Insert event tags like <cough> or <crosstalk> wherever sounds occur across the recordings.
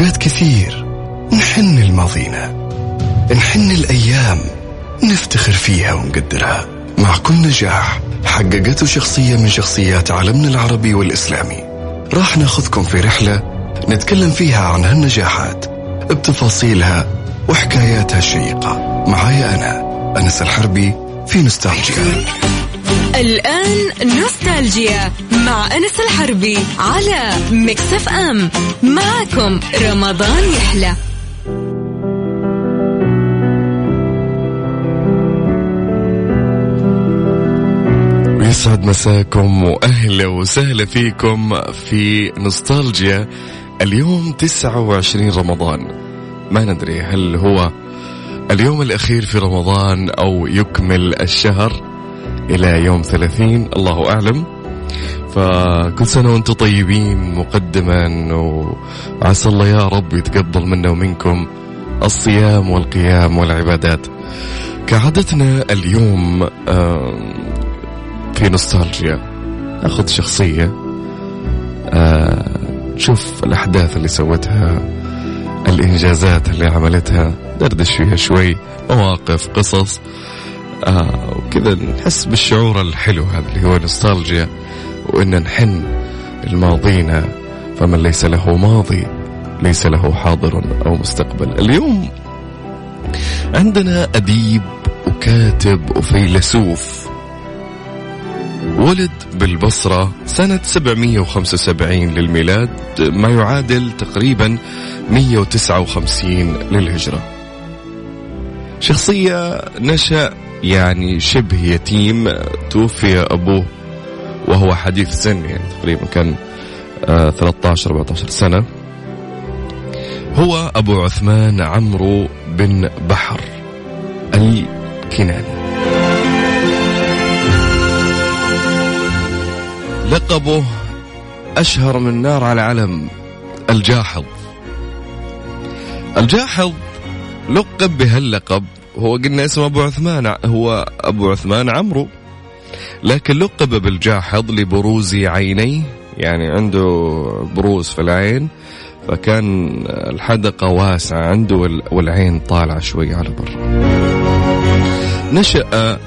أوقات كثير نحن لماضينا نحن الأيام نفتخر فيها ونقدرها. مع كل نجاح حققته شخصية من شخصيات عالمنا العربي والإسلامي. راح ناخذكم في رحلة نتكلم فيها عن هالنجاحات. بتفاصيلها وحكاياتها الشيقة. معايا أنا أنس الحربي في نوستالجيا. الآن نوستالجيا مع أنس الحربي على مكسف أم معكم رمضان يحلى. يسعد مساكم واهلا وسهلا فيكم في نوستالجيا. اليوم 29 رمضان. ما ندري هل هو اليوم الأخير في رمضان أو يكمل الشهر. إلى يوم 30 الله أعلم. فكل سنة وأنتم طيبين مقدما وعسى الله يا رب يتقبل منا ومنكم الصيام والقيام والعبادات. كعادتنا اليوم في نوستالجيا. ناخذ شخصية آه نشوف الأحداث اللي سوتها الإنجازات اللي عملتها دردش فيها شوي مواقف قصص. آه وكذا نحس بالشعور الحلو هذا اللي هو نوستالجيا وإن نحن الماضينا فمن ليس له ماضي ليس له حاضر أو مستقبل. اليوم عندنا أديب وكاتب وفيلسوف ولد بالبصرة سنة 775 للميلاد ما يعادل تقريبا 159 للهجرة. شخصية نشأ يعني شبه يتيم توفي أبوه وهو حديث سن يعني تقريبا كان 13 14 سنة. هو أبو عثمان عمرو بن بحر الكناني. لقبه أشهر من نار على علم الجاحظ. الجاحظ لقب بهاللقب هو قلنا اسمه أبو عثمان هو أبو عثمان عمرو. لكن لقب بالجاحظ لبروز عينيه يعني عنده بروز في العين فكان الحدقة واسعة عنده والعين طالعة شوي على برا نشأ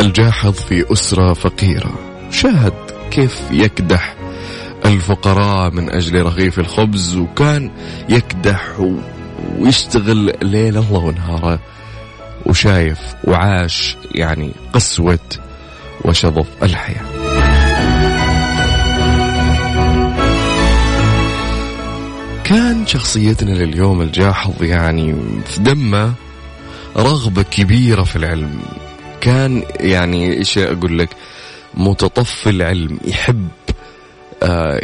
الجاحظ في أسرة فقيرة. شاهد كيف يكدح الفقراء من أجل رغيف الخبز وكان يكدح ويشتغل ليل الله ونهاره وشايف وعاش يعني قسوة وشظف الحياة. كان شخصيتنا لليوم الجاحظ يعني في دمه رغبة كبيرة في العلم. كان يعني إيش أقول لك؟ متطفل علم يحب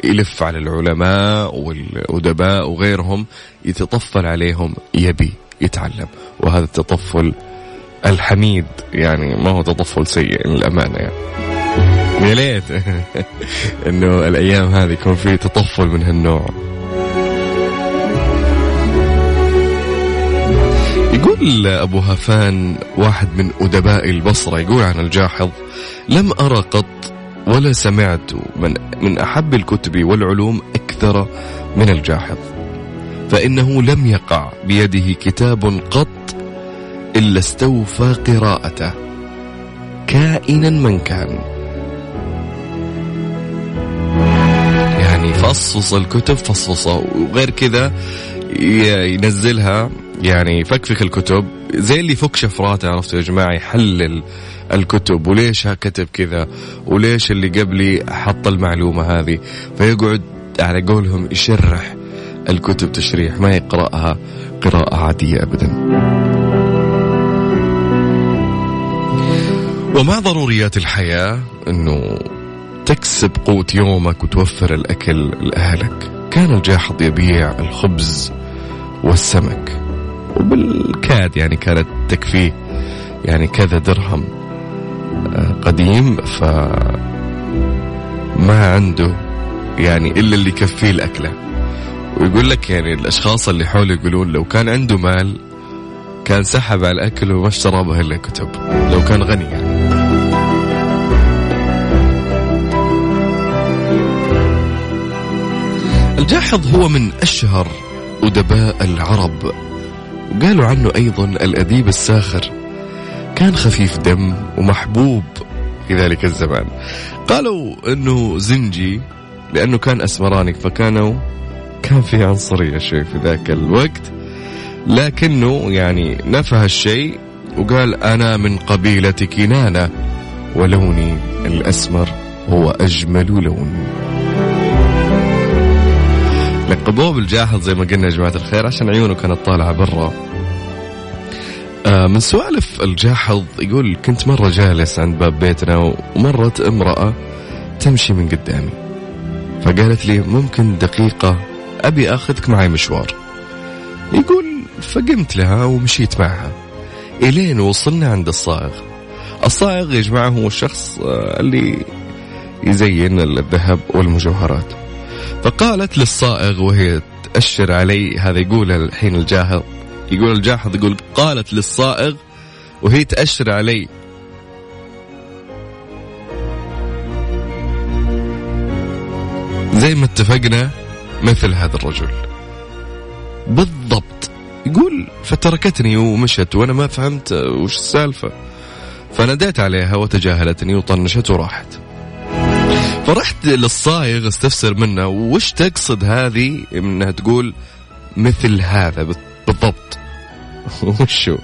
يلف على العلماء والأدباء وغيرهم يتطفل عليهم يبي يتعلم. وهذا التطفل الحميد يعني ما هو تطفل سيء للأمانة يعني. يا ليت. <laughs> إنه الأيام هذه يكون في تطفل من هالنوع. يقول أبو هفان واحد من أدباء البصرة يقول عن الجاحظ لم أرى قط ولا سمعت من من أحب الكتب والعلوم أكثر من الجاحظ. فإنه لم يقع بيده كتاب قط إلا استوفى قراءته. كائنا من كان. يعني فصص الكتب فصصه. وغير كذا ينزلها. يعني يفكفك الكتب. زي اللي يفك شفراته عرفتوا يا جماعة؟ يحلل الكتب وليش كتب كذا؟ وليش اللي قبلي حط المعلومة هذه؟ فيقعد على قولهم يشرح الكتب تشريح ما يقرأها قراءة عادية ابدا. ومع ضروريات الحياة إنه تكسب قوت يومك وتوفر الأكل لأهلك. كان الجاحظ يبيع الخبز والسمك وبالكاد يعني كانت تكفيه يعني كذا درهم. قديم ف ما عنده يعني إلا اللي يكفيه الأكلة. ويقول لك يعني الأشخاص اللي حوله يقولون لو كان عنده مال كان سحب على الأكل وما اشترى به إلا كتب لو كان غني يعني. الجاحظ هو من أشهر أدباء العرب. وقالوا عنه أيضا الأديب الساخر. كان خفيف دم ومحبوب. في ذلك الزمان. قالوا أنه زنجي لأنه كان أسمراني فكانوا كان في عنصرية شوي في ذاك الوقت. لكنه يعني نفى الشيء وقال أنا من قبيلة كنانة ولوني الأسمر هو أجمل لون. لقبوه بالجاحظ زي ما قلنا يا جماعة الخير عشان عيونه كانت طالعة برا. من سوالف الجاحظ يقول كنت مرة جالس عند باب بيتنا ومرت امرأة تمشي من قدامي. فقالت لي ممكن دقيقة أبي أخذك معي مشوار. يقول فقمت لها ومشيت معها. إلين وصلنا عند الصائغ. الصائغ يا هو الشخص آه، اللي يزين الذهب والمجوهرات. فقالت للصائغ وهي تأشر علي هذا يقول الحين الجاهل يقول الجاحظ يقول قالت للصائغ وهي تأشر علي. زي ما اتفقنا مثل هذا الرجل. بالضبط. يقول فتركتني ومشت وأنا ما فهمت وش السالفة. فناديت عليها وتجاهلتني وطنشت وراحت. فرحت للصايغ استفسر منه وش تقصد هذه؟ إنها تقول مثل هذا بالضبط. <laughs> وشو؟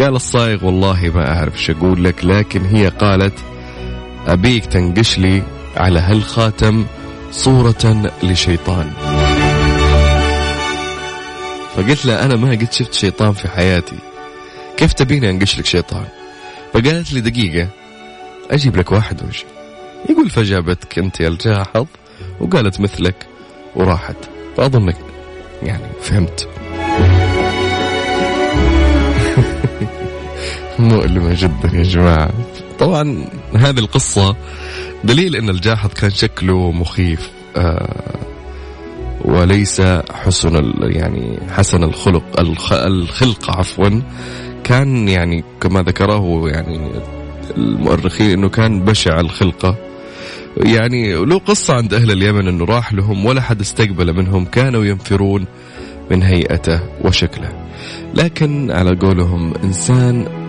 قال الصايغ والله ما أعرف إيش أقول لك لكن هي قالت أبيك تنقش لي على هالخاتم صورة لشيطان. فقلت له أنا ما قد شفت شيطان في حياتي. كيف تبيني أنقش لك شيطان؟ فقالت لي دقيقة أجيب لك واحد وجه يقول فجابتك أنت يا الجاحظ وقالت مثلك وراحت. فأظنك يعني فهمت. مؤلمة جدا يا جماعة. طبعا هذه القصة دليل أن الجاحظ كان شكله مخيف آه وليس حسن يعني حسن الخلق الخلق عفوا. كان يعني كما ذكره يعني المؤرخين إنه كان بشع الخلقه يعني له قصة عند أهل اليمن أنه راح لهم ولا حد استقبل منهم كانوا ينفرون من هيئته وشكله. لكن على قولهم إنسان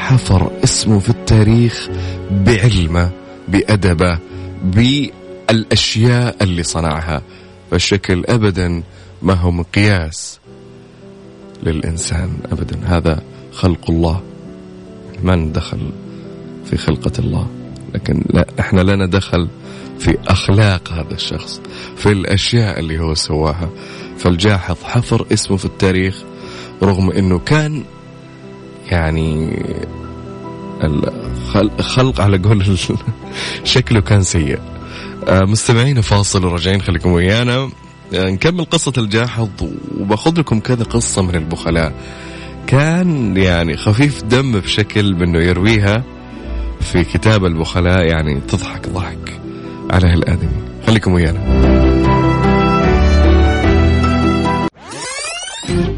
حفر اسمه في التاريخ بعلمه بأدبه بالأشياء اللي صنعها. فالشكل أبدا ما هو مقياس للإنسان أبدا. هذا خلق الله. من دخل في خلقة الله؟ لكن لا إحنا لنا دخل في أخلاق هذا الشخص في الأشياء اللي هو سواها. فالجاحظ حفر اسمه في التاريخ رغم أنه كان يعني الخلق على قول شكله كان سيء. آه، مستمعين فاصل وراجعين خليكم ويانا. آه، نكمل قصة الجاحظ وباخذ لكم كذا قصة من البخلاء. كان يعني خفيف دم بشكل منه يرويها في كتاب البخلاء يعني تضحك ضحك على هالآدمي. خليكم ويانا.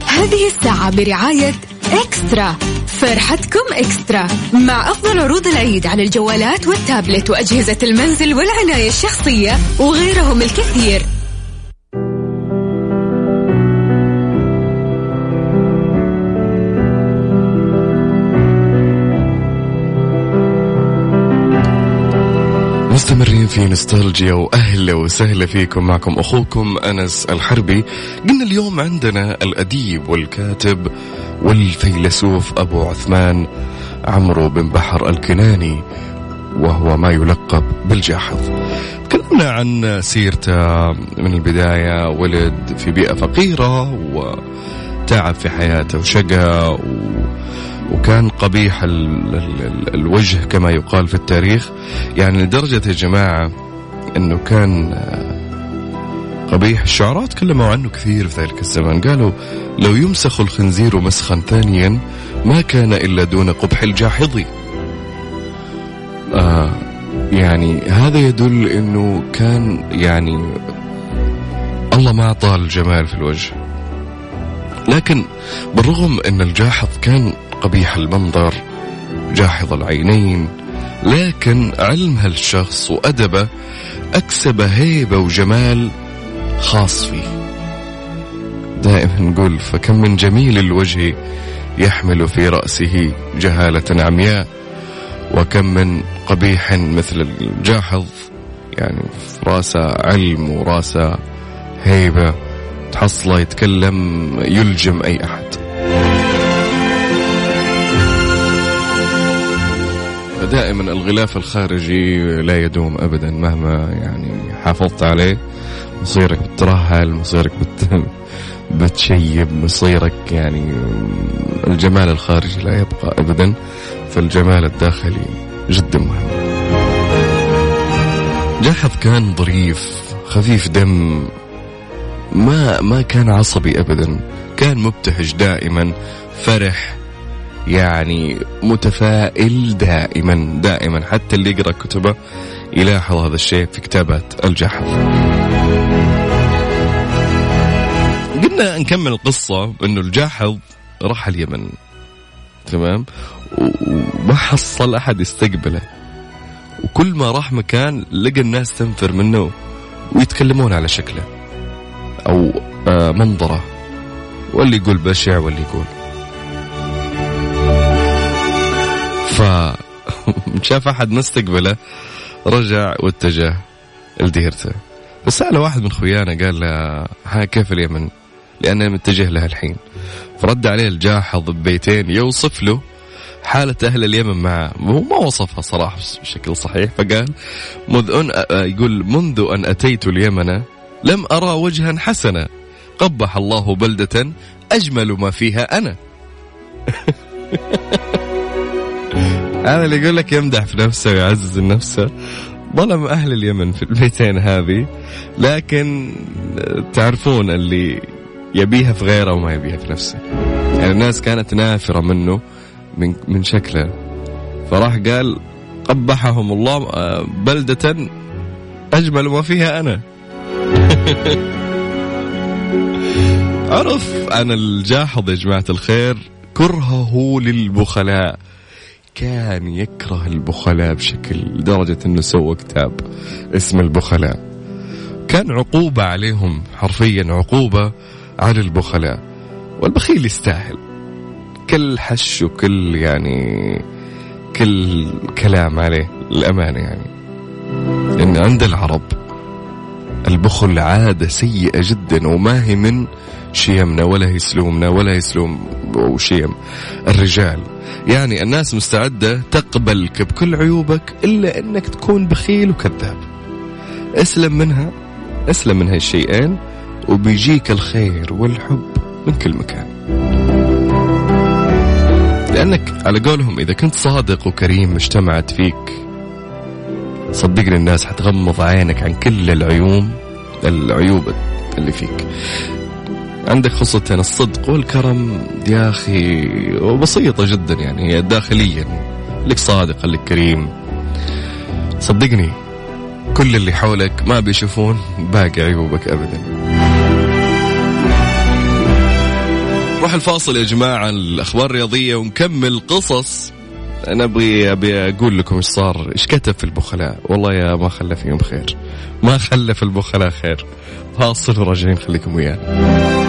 هذه الساعة برعاية إكسترا. فرحتكم إكسترا مع أفضل عروض العيد على الجوالات والتابلت وأجهزة المنزل والعناية الشخصية وغيرهم الكثير. مستمرين في نوستالجيا واهلا وسهلا فيكم. معكم أخوكم أنس الحربي. قلنا اليوم عندنا الأديب والكاتب والفيلسوف أبو عثمان عمرو بن بحر الكناني وهو ما يلقب بالجاحظ. تكلمنا عن سيرته من البداية ولد في بيئة فقيرة وتعب في حياته وشقى و... وكان قبيح ال... ال... الوجه كما يقال في التاريخ. يعني لدرجة يا جماعة أنه كان قبيح الشعراء تكلموا عنه كثير في ذلك الزمان. قالوا لو يمسخ الخنزير مسخا ثانيا ما كان إلا دون قبح الجاحظ. آه يعني هذا يدل أنه كان يعني الله ما أعطاه الجمال في الوجه. لكن بالرغم أن الجاحظ كان قبيح المنظر جاحظ العينين لكن علم هالشخص وأدبه أكسب هيبة وجمال خاص فيه. دائما نقول فكم من جميل الوجه يحمل في رأسه جهالة عمياء وكم من قبيح مثل الجاحظ يعني في راسه علم وراسه هيبة تحصله يتكلم يلجم أي أحد. فدائما الغلاف الخارجي لا يدوم أبدا مهما يعني حافظت عليه. مصيرك بترهل مصيرك بت... <laughs> بتشيب مصيرك يعني الجمال الخارجي لا يبقى ابدا فالجمال الداخلي جدا مهم. جحظ كان ظريف خفيف دم ما ما كان عصبي ابدا كان مبتهج دائما فرح يعني متفائل دائما دائما. حتى اللي يقرأ كتبه يلاحظ هذا الشيء في كتابات الجحظ قلنا نكمل القصة إنه الجاحظ راح اليمن. تمام؟ وما حصل أحد يستقبله. وكل ما راح مكان لقى الناس تنفر منه ويتكلمون على شكله أو آه، منظره. واللي يقول بشع واللي يقول. ف <laughs> شاف أحد ما استقبله رجع واتجه لديرته. بس سأله واحد من خويانا قال له ها كيف اليمن؟ لأنه متجه لها الحين. فرد عليه الجاحظ ببيتين يوصف له حالة أهل اليمن معه هو ما وصفها صراحة بشكل صحيح فقال مذ أن يقول منذ أن أتيت اليمن لم أرى وجها حسنا. قبح الله بلدة أجمل ما فيها أنا. <laughs> هذا اللي يقول لك يمدح في نفسه ويعزز نفسه. ظلم أهل اليمن في البيتين هذه. لكن تعرفون اللي يبيها في غيره وما يبيها في نفسه. يعني الناس كانت نافرة منه من, من شكله. فراح قال قبحهم الله آه، بلدة أجمل ما فيها أنا. <laughs> عرف عن الجاحظ يا جماعة الخير كرهه للبخلاء. كان يكره البخلاء بشكل لدرجة أنه سوى كتاب اسم البخلاء. كان عقوبة عليهم حرفيا عقوبة على البخلاء. والبخيل يستاهل. كل حش وكل يعني كل كلام عليه الأمانة يعني. إن عند العرب البخل عادة سيئة جدا وما هي من شيمنا ولا هي سلومنا ولا هي سلوم وشيم الرجال يعني الناس مستعدة تقبلك بكل عيوبك إلا أنك تكون بخيل وكذاب. اسلم منها اسلم من هالشيئين وبيجيك الخير والحب من كل مكان. لأنك على قولهم إذا كنت صادق وكريم اجتمعت فيك صدقني الناس حتغمض عينك عن كل العيوب العيوب اللي فيك. عندك خصلتين الصدق والكرم يا أخي بسيطة جدا يعني هي داخليا لك صادق لك كريم. صدقني كل اللي حولك ما بيشوفون باقي عيوبك أبدا. نروح الفاصل يا جماعة الأخبار الرياضية ونكمل قصص. أنا أبغي أبي أقول لكم إيش صار إيش كتب في البخلاء. والله يا ما خلى فيهم خير. ما خلى في البخلاء خير. فاصل وراجعين خليكم ويانا.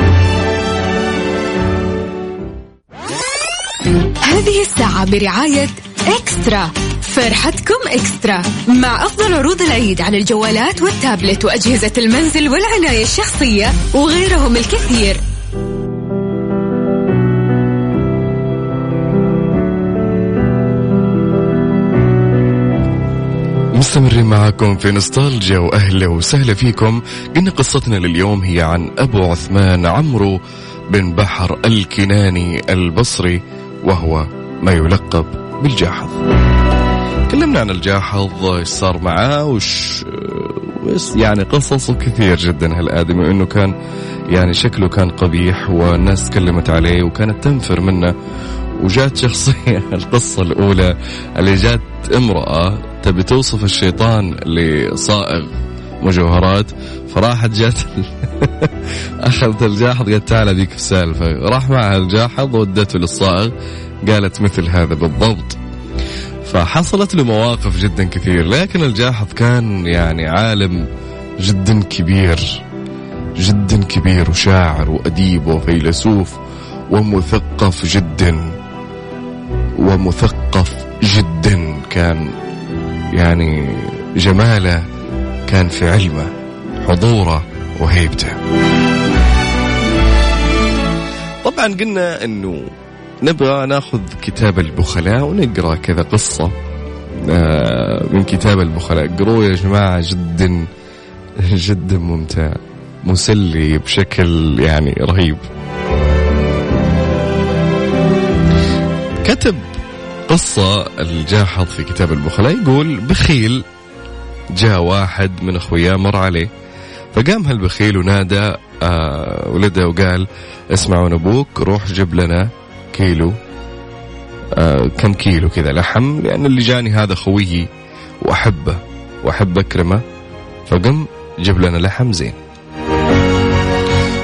هذه الساعة برعاية إكسترا. فرحتكم إكسترا. مع أفضل عروض العيد على الجوالات والتابلت وأجهزة المنزل والعناية الشخصية وغيرهم الكثير. مستمرين معكم في نوستالجيا وأهلا وسهلا فيكم. قلنا قصتنا لليوم هي عن أبو عثمان عمرو بن بحر الكناني البصري. وهو ما يلقب بالجاحظ. تكلمنا عن الجاحظ إيش صار معاه وش يعني قصصه كثير جدا هالآدمي انه كان يعني شكله كان قبيح والناس تكلمت عليه وكانت تنفر منه. وجات شخصية <laughs> القصة الأولى اللي جات امرأة تبي توصف الشيطان لصائغ مجوهرات فراحت جات <laughs> أخذت الجاحظ قالت تعال ذيك السالفة. راح معها الجاحظ ودته للصائغ قالت مثل هذا بالضبط. فحصلت له مواقف جدا كثير لكن الجاحظ كان يعني عالم جدا كبير جدا كبير وشاعر وأديب وفيلسوف ومثقف جدا ومثقف جدا كان يعني جماله كان في علمه حضوره وهيبته. طبعا قلنا إنه نبغى ناخذ كتاب البخلاء ونقرأ كذا قصة آه، من كتاب البخلاء. قروه يا جماعة جدا جدا ممتع مسلي بشكل يعني رهيب. كتب قصة الجاحظ في كتاب البخلاء يقول بخيل جاء واحد من اخوياه مر عليه فقام هالبخيل ونادى آه ولده وقال اسمعوا أبوك روح جيب لنا كيلو آه كم كيلو كذا لحم لأن اللي جاني هذا خويي وأحبه وأحب أكرمه. فقم جيب لنا لحم زين.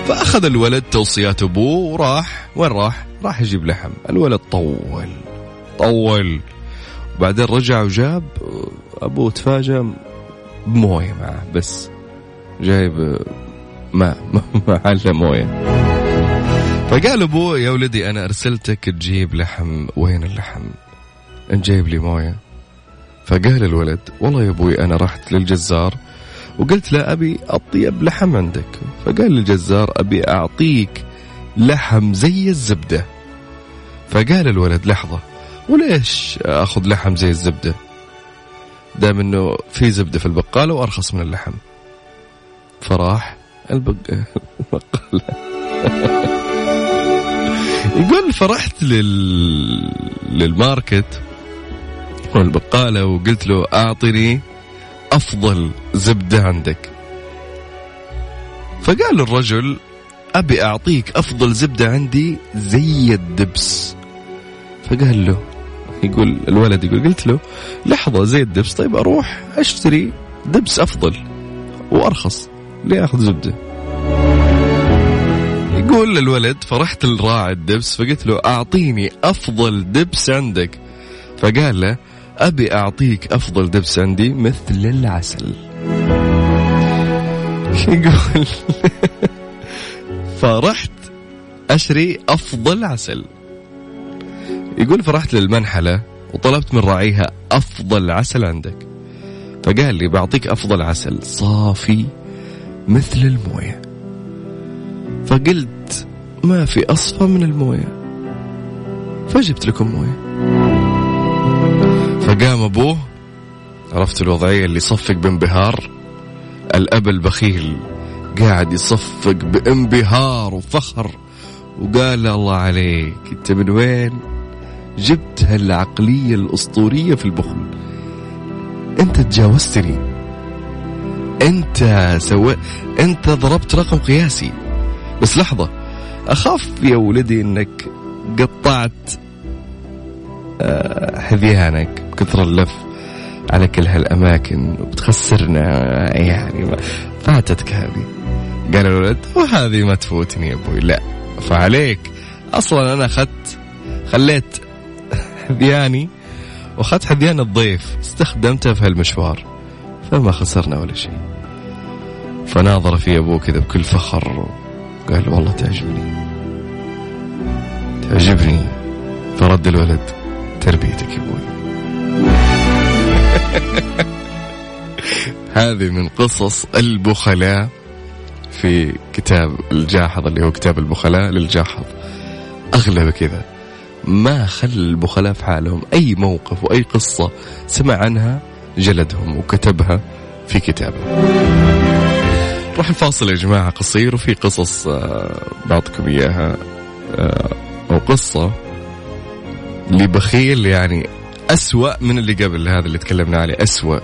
فأخذ الولد توصيات أبوه وراح وين راح؟ راح يجيب لحم. الولد طول طول. وبعدين رجع وجاب أبوه تفاجأ بموية معه بس جايب ماء محل موية. فقال ابوه يا ولدي أنا أرسلتك تجيب لحم وين اللحم؟ انت جايب لي موية. فقال الولد والله يا أبوي أنا رحت للجزار وقلت له أبي أطيب لحم عندك. فقال للجزار أبي أعطيك لحم زي الزبدة. فقال الولد لحظة وليش آخذ لحم زي الزبدة؟ دام إنه في زبدة في البقالة وأرخص من اللحم. فراح <laughs> البقالة. <laughs> يقول فرحت لل... للماركت والبقالة وقلت له أعطني أفضل زبدة عندك. فقال الرجل أبي أعطيك أفضل زبدة عندي زي الدبس. فقال له يقول الولد يقول قلت له لحظة زي الدبس طيب أروح أشتري دبس أفضل وأرخص ليه أخذ زبدة. يقول الولد فرحت لراعي الدبس فقلت له أعطيني أفضل دبس عندك. فقال له أبي أعطيك أفضل دبس عندي مثل العسل. <laughs> يقول <laughs> فرحت أشري أفضل عسل. يقول فرحت للمنحلة وطلبت من راعيها أفضل عسل عندك. فقال لي بعطيك أفضل عسل صافي مثل الموية. فقلت ما في أصفى من الموية. فجبت لكم موية. فقام أبوه عرفت الوضعية اللي صفق بانبهار. الأب البخيل قاعد يصفق بانبهار وفخر. وقال الله عليك أنت من وين؟ جبت هالعقلية الأسطورية في البخل. أنت تجاوزتني. أنت سويت أنت ضربت رقم قياسي. بس لحظة أخاف يا ولدي إنك قطعت آه، حذيانك بكثر اللف على كل هالأماكن وبتخسرنا يعني فاتتك هذه. قال الولد وهذه ما تفوتني يا أبوي. لا فعليك. أصلا أنا أخذت خليت حذياني وأخذت حذيان الضيف استخدمته في هالمشوار فما خسرنا ولا شيء. فناظر في أبوه كذا بكل فخر قال والله تعجبني. تعجبني. فرد الولد تربيتك يا أبوي. <laughs> هذه من قصص البخلاء في كتاب الجاحظ اللي هو كتاب البخلاء للجاحظ. اغلب كذا. ما خلى البخلاء في حالهم أي موقف وأي قصة سمع عنها جلدهم وكتبها في كتابه. راح نفاصل يا جماعة قصير وفي قصص آه، بعطيكم إياها آه، أو قصة لبخيل يعني أسوأ من اللي قبل هذا اللي تكلمنا عليه أسوأ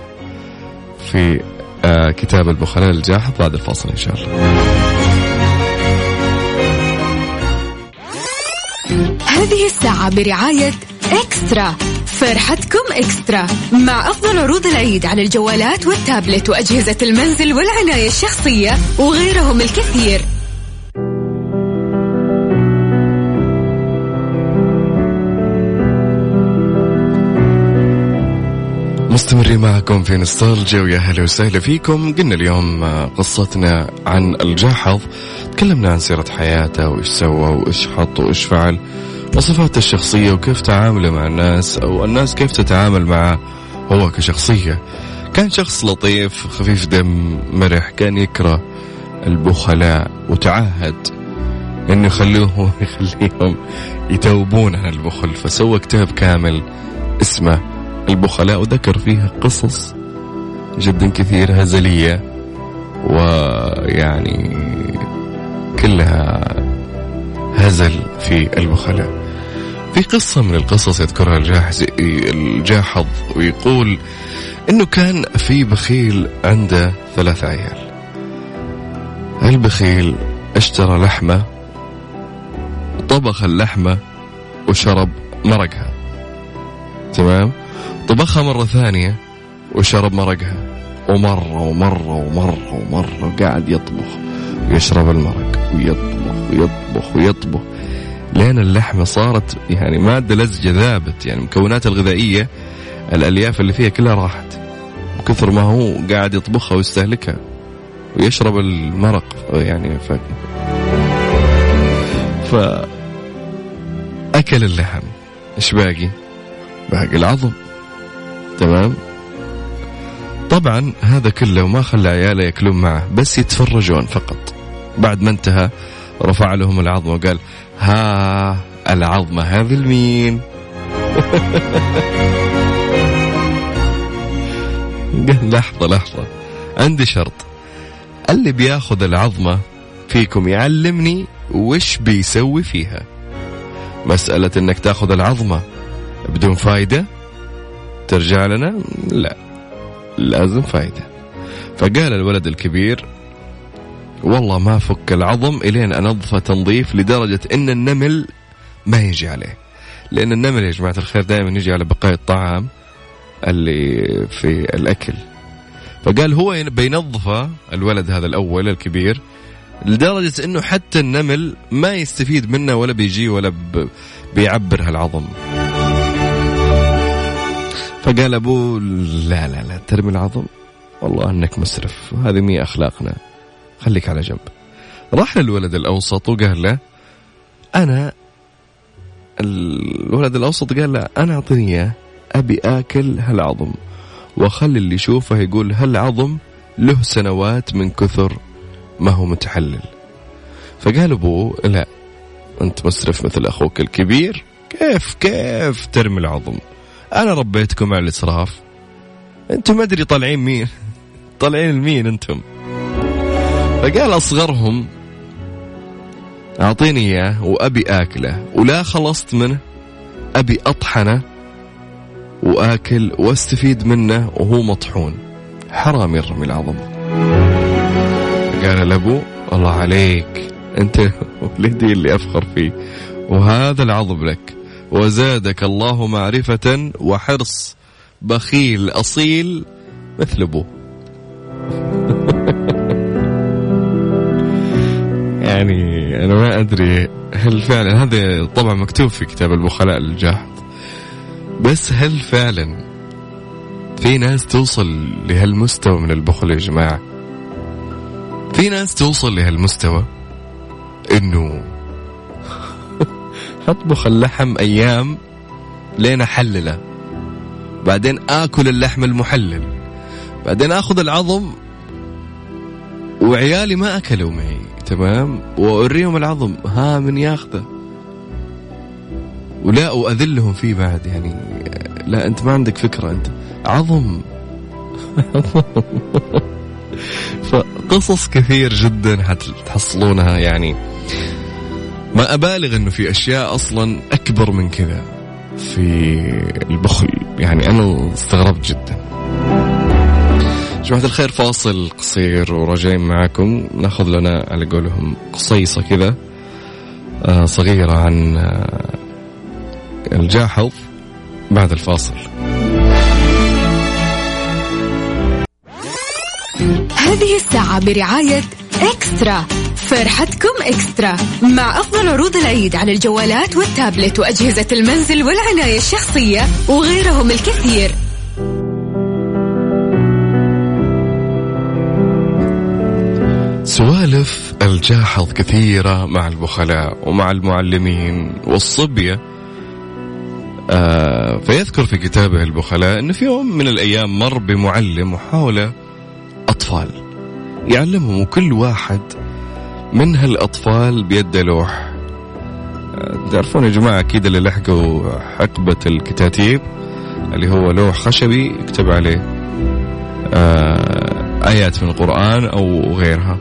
في آه كتاب البخلاء الجاحظ. بعد الفاصل إن شاء الله. هذه الساعة برعاية إكسترا. فرحتكم إكسترا مع أفضل عروض العيد على الجوالات والتابلت وأجهزة المنزل والعناية الشخصية وغيرهم الكثير. مستمرين معكم في نستالجيا ويا هلا وسهلا فيكم. قلنا اليوم آه، قصتنا عن الجاحظ. تكلمنا عن سيرة حياته وإيش سوى وإيش حط وإيش فعل. وصفاته الشخصية وكيف تعامله مع الناس أو الناس كيف تتعامل معه هو كشخصية. كان شخص لطيف خفيف دم مرح كان يكره البخلاء وتعهد انه يخلوه <laughs> يخليهم يتوبون عن البخل. فسوى كتاب كامل اسمه البخلاء وذكر فيها قصص جدا كثير هزلية ويعني كلها هزل في البخلاء. في قصة من القصص يذكرها الجاحظ الجاحظ ويقول إنه كان في بخيل عنده ثلاث عيال. البخيل اشترى لحمة طبخ اللحمة وشرب مرقها. تمام؟ طبخها مرة ثانية وشرب مرقها. ومرة ومرة ومرة ومرة وقاعد يطبخ ويشرب المرق ويطبخ ويطبخ ويطبخ. لين اللحمة صارت يعني مادة لزجة ذابت يعني المكونات الغذائية الألياف اللي فيها كلها راحت. كثر ما هو قاعد يطبخها ويستهلكها ويشرب المرق يعني ف... ف أكل اللحم. إيش باقي؟ باقي العظم. تمام؟ طبعا هذا كله وما خلى عياله يأكلون معه بس يتفرجون فقط. بعد ما انتهى رفع لهم العظمه وقال ها العظمة هذه لمين؟ <laughs> قال لحظة لحظة عندي شرط. اللي بياخذ العظمة فيكم يعلمني وش بيسوي فيها. مسألة إنك تاخذ العظمة بدون فايدة ترجع لنا؟ لا لازم فايدة. فقال الولد الكبير والله ما فك العظم إلين انظفه تنظيف لدرجة إن النمل ما يجي عليه. لأن النمل يا جماعة الخير دائما يجي على بقايا الطعام اللي في الأكل. فقال هو بينظفه الولد هذا الأول الكبير لدرجة إنه حتى النمل ما يستفيد منه ولا بيجي ولا بيعبر هالعظم. فقال أبوه لا لا لا ترمي العظم. والله إنك مسرف. هذه مي أخلاقنا. خليك على جنب. راح للولد الأوسط وقال له أنا الولد الأوسط قال له أنا أعطيني إياه أبي آكل هالعظم واخلي اللي يشوفه يقول هالعظم له سنوات من كثر ما هو متحلل. فقال أبوه لا أنت مسرف مثل أخوك الكبير. كيف كيف ترمي العظم؟ أنا ربيتكم على الإسراف. أنتم ما أدري طالعين مين. <laughs> طالعين لمين أنتم؟ فقال أصغرهم أعطيني إياه وأبي آكله ولا خلصت منه أبي أطحنه وآكل واستفيد منه وهو مطحون. حرام يرمي العظم. قال لابو الله عليك. أنت <laughs> ولدي اللي أفخر فيه. وهذا العظم لك. وزادك الله معرفة وحرص بخيل أصيل مثل أبوه. يعني أنا ما أدري هل فعلا هذا طبعا مكتوب في كتاب البخلاء الجاحظ بس هل فعلا في ناس توصل لهالمستوى من البخل يا جماعة؟ في ناس توصل لهالمستوى إنه <laughs> اطبخ اللحم أيام لين أحلله. بعدين آكل اللحم المحلل. بعدين آخذ العظم وعيالي ما أكلوا معي. تمام؟ وأوريهم العظم. ها من ياخذه. ولا واذلهم فيه بعد يعني لا أنت ما عندك فكرة أنت عظم. <laughs> فقصص كثير جدا حتحصلونها يعني. ما أبالغ أنه في أشياء أصلا أكبر من كذا في البخل يعني أنا استغربت جدا. جماعة الخير فاصل قصير وراجعين معاكم. ناخذ لنا على قولهم قصيصة كذا آه، صغيرة عن آه، الجاحظ بعد الفاصل. هذه الساعة برعاية إكسترا. فرحتكم إكسترا مع أفضل عروض العيد على الجوالات والتابلت وأجهزة المنزل والعناية الشخصية وغيرهم الكثير. سوالف الجاحظ كثيرة مع البخلاء ومع المعلمين والصبية. آه فيذكر في كتابه البخلاء أنه في يوم من الأيام مر بمعلم وحوله أطفال. يعلمهم وكل واحد من هالأطفال بيده لوح. آه، تعرفون يا جماعة أكيد اللي لحقوا حقبة الكتاتيب اللي هو لوح خشبي يكتب عليه آه آيات من القرآن أو غيرها.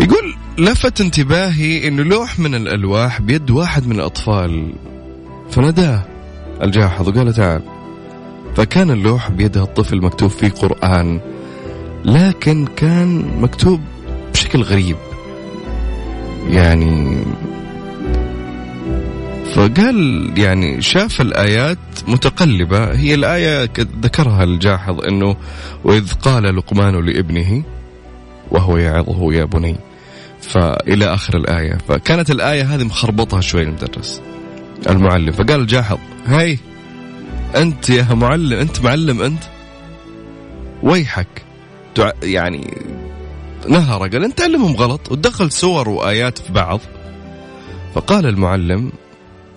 يقول لفت انتباهي إنه لوح من الألواح بيد واحد من الأطفال. فناداه الجاحظ وقال تعال. فكان اللوح بيد الطفل مكتوب فيه قرآن لكن كان مكتوب بشكل غريب. يعني فقال يعني شاف الآيات متقلبة. هي الآية ذكرها الجاحظ أنه وإذ قال لقمان لابنه وهو يعظه يا بني. فإلى آخر الآية. فكانت الآية هذه مخربطها شوي المدرس المعلم. فقال الجاحظ هاي أنت يا معلم أنت معلم أنت ويحك. يعني نهر. قال أنت تعلمهم غلط. وتدخل سور وآيات في بعض. فقال المعلم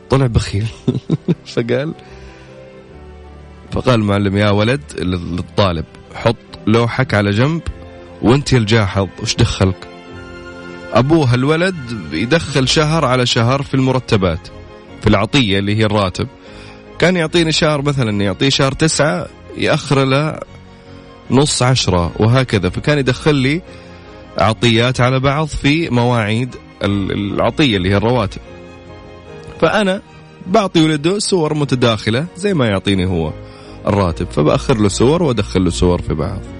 طلع بخيل. <laughs> فقال فقال المعلم يا ولد للطالب حط لوحك على جنب وانت الجاحظ وش دخلك؟ أبوه الولد يدخل شهر على شهر في المرتبات في العطية اللي هي الراتب. كان يعطيني شهر مثلا يعطيه شهر تسعة يأخر له نص عشرة وهكذا. فكان يدخل لي عطيات على بعض في مواعيد العطية اللي هي الرواتب. فأنا بعطي ولده صور متداخلة زي ما يعطيني هو الراتب. فبأخر له صور وأدخل له صور في بعض.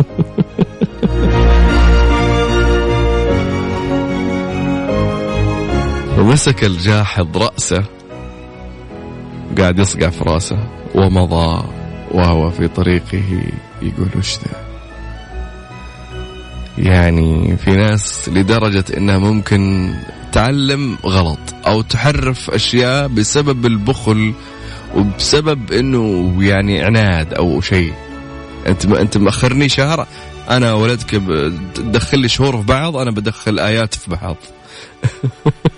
<laughs> ومسك الجاحظ رأسه قاعد يصقع في رأسه ومضى وهو في طريقه يقول وش ذا؟ يعني في ناس لدرجة إنها ممكن تعلم غلط أو تحرف أشياء بسبب البخل وبسبب إنه يعني عناد أو شيء. أنت أنت مأخرني شهر أنا ولدك تدخل لي شهور في بعض أنا بدخل آيات في بعض.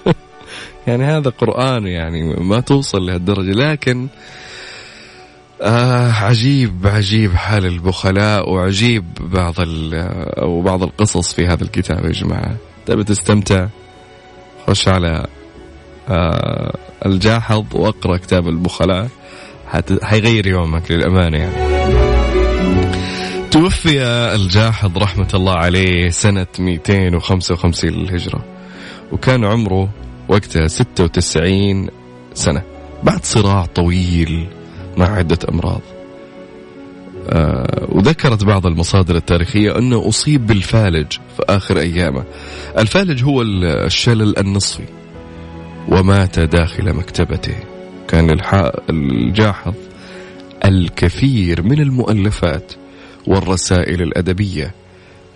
<laughs> يعني هذا قرآن يعني ما توصل لهالدرجة لكن آه عجيب عجيب حال البخلاء وعجيب بعض أو بعض القصص في هذا الكتاب يا جماعة. تبي تستمتع؟ خش على آه الجاحظ واقرأ كتاب البخلاء. حيغير يومك للأمانة يعني. توفي الجاحظ رحمة الله عليه سنة 255 للهجرة وكان عمره وقتها 96 سنة بعد صراع طويل مع عدة أمراض. آه وذكرت بعض المصادر التاريخية أنه أصيب بالفالج في آخر أيامه. الفالج هو الشلل النصفي ومات داخل مكتبته. كان الجاحظ الكثير من المؤلفات والرسائل الأدبية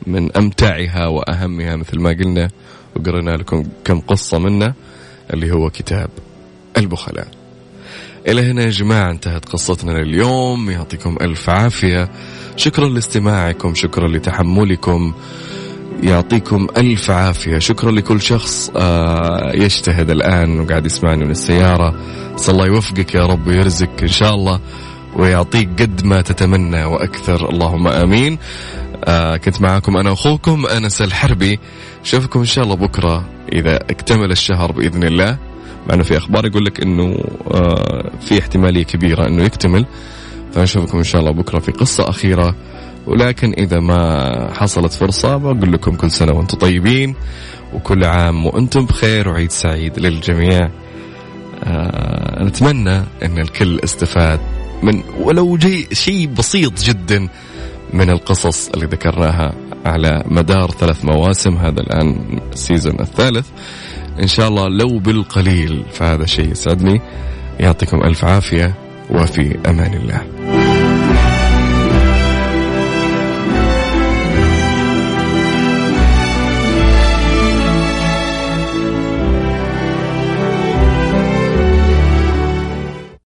من أمتعها وأهمها مثل ما قلنا وقرينا لكم كم قصة منه اللي هو كتاب البخلاء. إلى هنا يا جماعة انتهت قصتنا لليوم. يعطيكم ألف عافية. شكرا لاستماعكم شكرا لتحملكم. يعطيكم ألف عافية. شكرا لكل شخص آه، يجتهد الآن وقاعد يسمعني من السيارة. صلى الله يوفقك يا رب ويرزقك إن شاء الله. ويعطيك قد ما تتمنى وأكثر. اللهم آمين. آه كنت معاكم أنا أخوكم أنس الحربي. شوفكم إن شاء الله بكرة إذا اكتمل الشهر بإذن الله. مع أنه في أخبار يقول لك أنه آه في احتمالية كبيرة أنه يكتمل. فنشوفكم إن شاء الله بكرة في قصة أخيرة. ولكن إذا ما حصلت فرصة بقول لكم كل سنة وأنتم طيبين. وكل عام وأنتم بخير وعيد سعيد للجميع. آه نتمنى أن الكل استفاد. من ولو جي شيء بسيط جدا من القصص اللي ذكرناها على مدار ثلاث مواسم هذا الآن ال season الثالث. إن شاء الله لو بالقليل فهذا شيء يسعدني. يعطيكم ألف عافية وفي أمان الله.